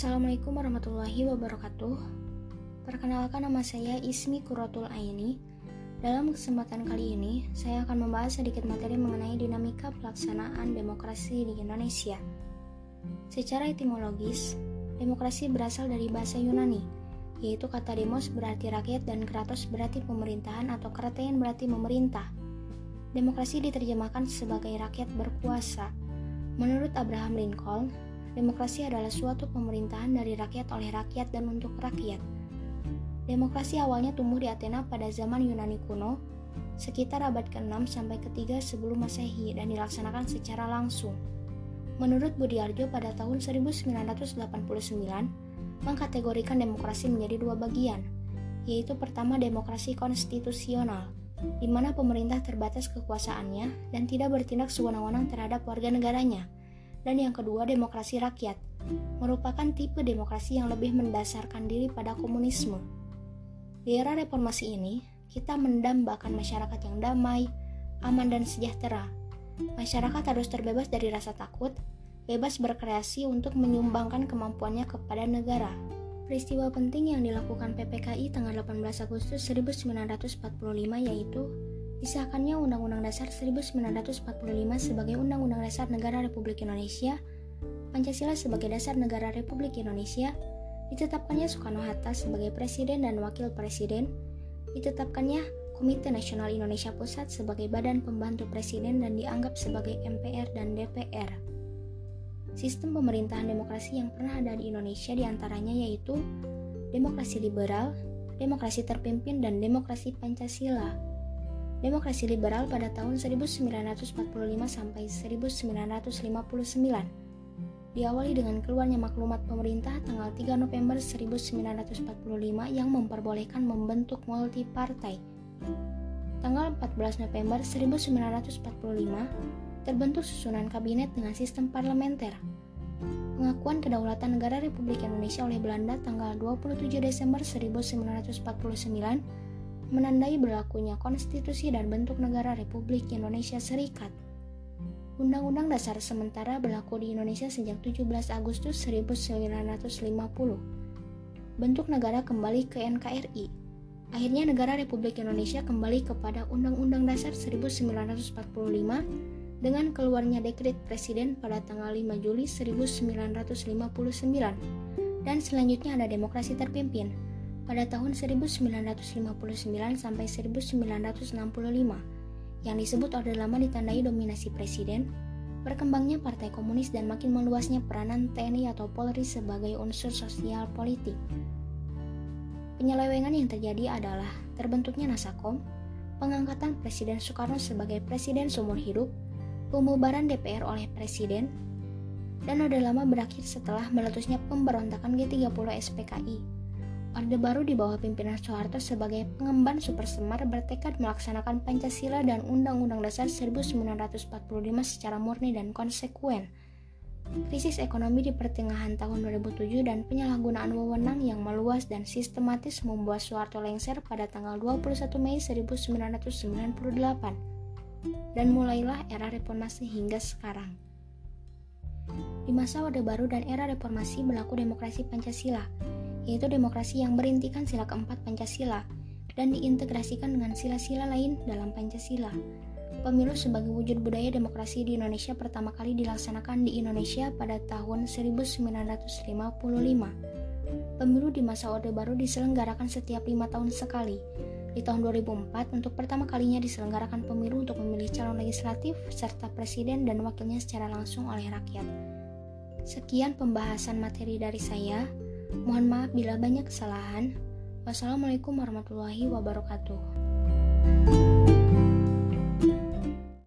Assalamualaikum warahmatullahi wabarakatuh. Perkenalkan nama saya Ismi Kuratul Aini. Dalam kesempatan kali ini, saya akan membahas sedikit materi mengenai dinamika pelaksanaan demokrasi di Indonesia. Secara etimologis, demokrasi berasal dari bahasa Yunani, yaitu kata demos berarti rakyat dan kratos berarti pemerintahan atau kratein berarti memerintah. Demokrasi diterjemahkan sebagai rakyat berkuasa. Menurut Abraham Lincoln, Demokrasi adalah suatu pemerintahan dari rakyat oleh rakyat dan untuk rakyat. Demokrasi awalnya tumbuh di Athena pada zaman Yunani kuno, sekitar abad ke-6 sampai ke-3 sebelum Masehi dan dilaksanakan secara langsung. Menurut Budiarjo pada tahun 1989, mengkategorikan demokrasi menjadi dua bagian, yaitu pertama demokrasi konstitusional, di mana pemerintah terbatas kekuasaannya dan tidak bertindak sewenang-wenang terhadap warga negaranya, dan yang kedua demokrasi rakyat, merupakan tipe demokrasi yang lebih mendasarkan diri pada komunisme. Di era reformasi ini, kita mendambakan masyarakat yang damai, aman dan sejahtera. Masyarakat harus terbebas dari rasa takut, bebas berkreasi untuk menyumbangkan kemampuannya kepada negara. Peristiwa penting yang dilakukan PPKI tanggal 18 Agustus 1945 yaitu disahkannya Undang-Undang Dasar 1945 sebagai Undang-Undang Dasar Negara Republik Indonesia, Pancasila sebagai dasar negara Republik Indonesia, ditetapkannya Soekarno-Hatta sebagai Presiden dan Wakil Presiden, ditetapkannya Komite Nasional Indonesia Pusat sebagai badan pembantu presiden dan dianggap sebagai MPR dan DPR. Sistem pemerintahan demokrasi yang pernah ada di Indonesia di antaranya yaitu demokrasi liberal, demokrasi terpimpin, dan demokrasi Pancasila demokrasi liberal pada tahun 1945 sampai 1959. Diawali dengan keluarnya maklumat pemerintah tanggal 3 November 1945 yang memperbolehkan membentuk multi partai. Tanggal 14 November 1945 terbentuk susunan kabinet dengan sistem parlementer. Pengakuan kedaulatan negara Republik Indonesia oleh Belanda tanggal 27 Desember 1949 menandai berlakunya konstitusi dan bentuk negara Republik Indonesia Serikat. Undang-Undang Dasar sementara berlaku di Indonesia sejak 17 Agustus 1950. Bentuk negara kembali ke NKRI. Akhirnya negara Republik Indonesia kembali kepada Undang-Undang Dasar 1945 dengan keluarnya dekret presiden pada tanggal 5 Juli 1959 dan selanjutnya ada demokrasi terpimpin pada tahun 1959 sampai 1965 yang disebut Orde Lama ditandai dominasi presiden, berkembangnya Partai Komunis dan makin meluasnya peranan TNI atau Polri sebagai unsur sosial politik. Penyelewengan yang terjadi adalah terbentuknya Nasakom, pengangkatan Presiden Soekarno sebagai presiden seumur hidup, pembubaran DPR oleh presiden, dan Orde Lama berakhir setelah meletusnya pemberontakan G30 SPKI Orde Baru di bawah pimpinan Soeharto sebagai pengemban super semar bertekad melaksanakan Pancasila dan Undang-Undang Dasar 1945 secara murni dan konsekuen. Krisis ekonomi di pertengahan tahun 2007 dan penyalahgunaan wewenang yang meluas dan sistematis membuat Soeharto lengser pada tanggal 21 Mei 1998. Dan mulailah era reformasi hingga sekarang. Di masa Orde Baru dan era reformasi berlaku demokrasi Pancasila yaitu demokrasi yang berintikan sila keempat Pancasila dan diintegrasikan dengan sila-sila lain dalam Pancasila. Pemilu sebagai wujud budaya demokrasi di Indonesia pertama kali dilaksanakan di Indonesia pada tahun 1955. Pemilu di masa Orde Baru diselenggarakan setiap lima tahun sekali. Di tahun 2004, untuk pertama kalinya diselenggarakan pemilu untuk memilih calon legislatif serta presiden dan wakilnya secara langsung oleh rakyat. Sekian pembahasan materi dari saya. Mohon maaf bila banyak kesalahan. Wassalamualaikum warahmatullahi wabarakatuh.